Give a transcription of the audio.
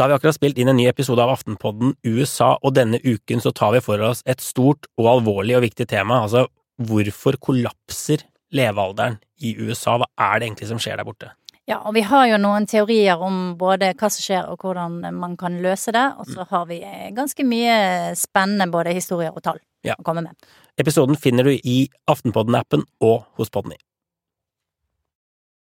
Da har vi akkurat spilt inn en ny episode av Aftenpodden USA, og denne uken så tar vi for oss et stort og alvorlig og viktig tema, altså hvorfor kollapser levealderen i USA? Hva er det egentlig som skjer der borte? Ja, og vi har jo noen teorier om både hva som skjer og hvordan man kan løse det, og så har vi ganske mye spennende både historier og tall Ja. å komme med. Episoden finner du i Aftenpodden-appen og hos Podny.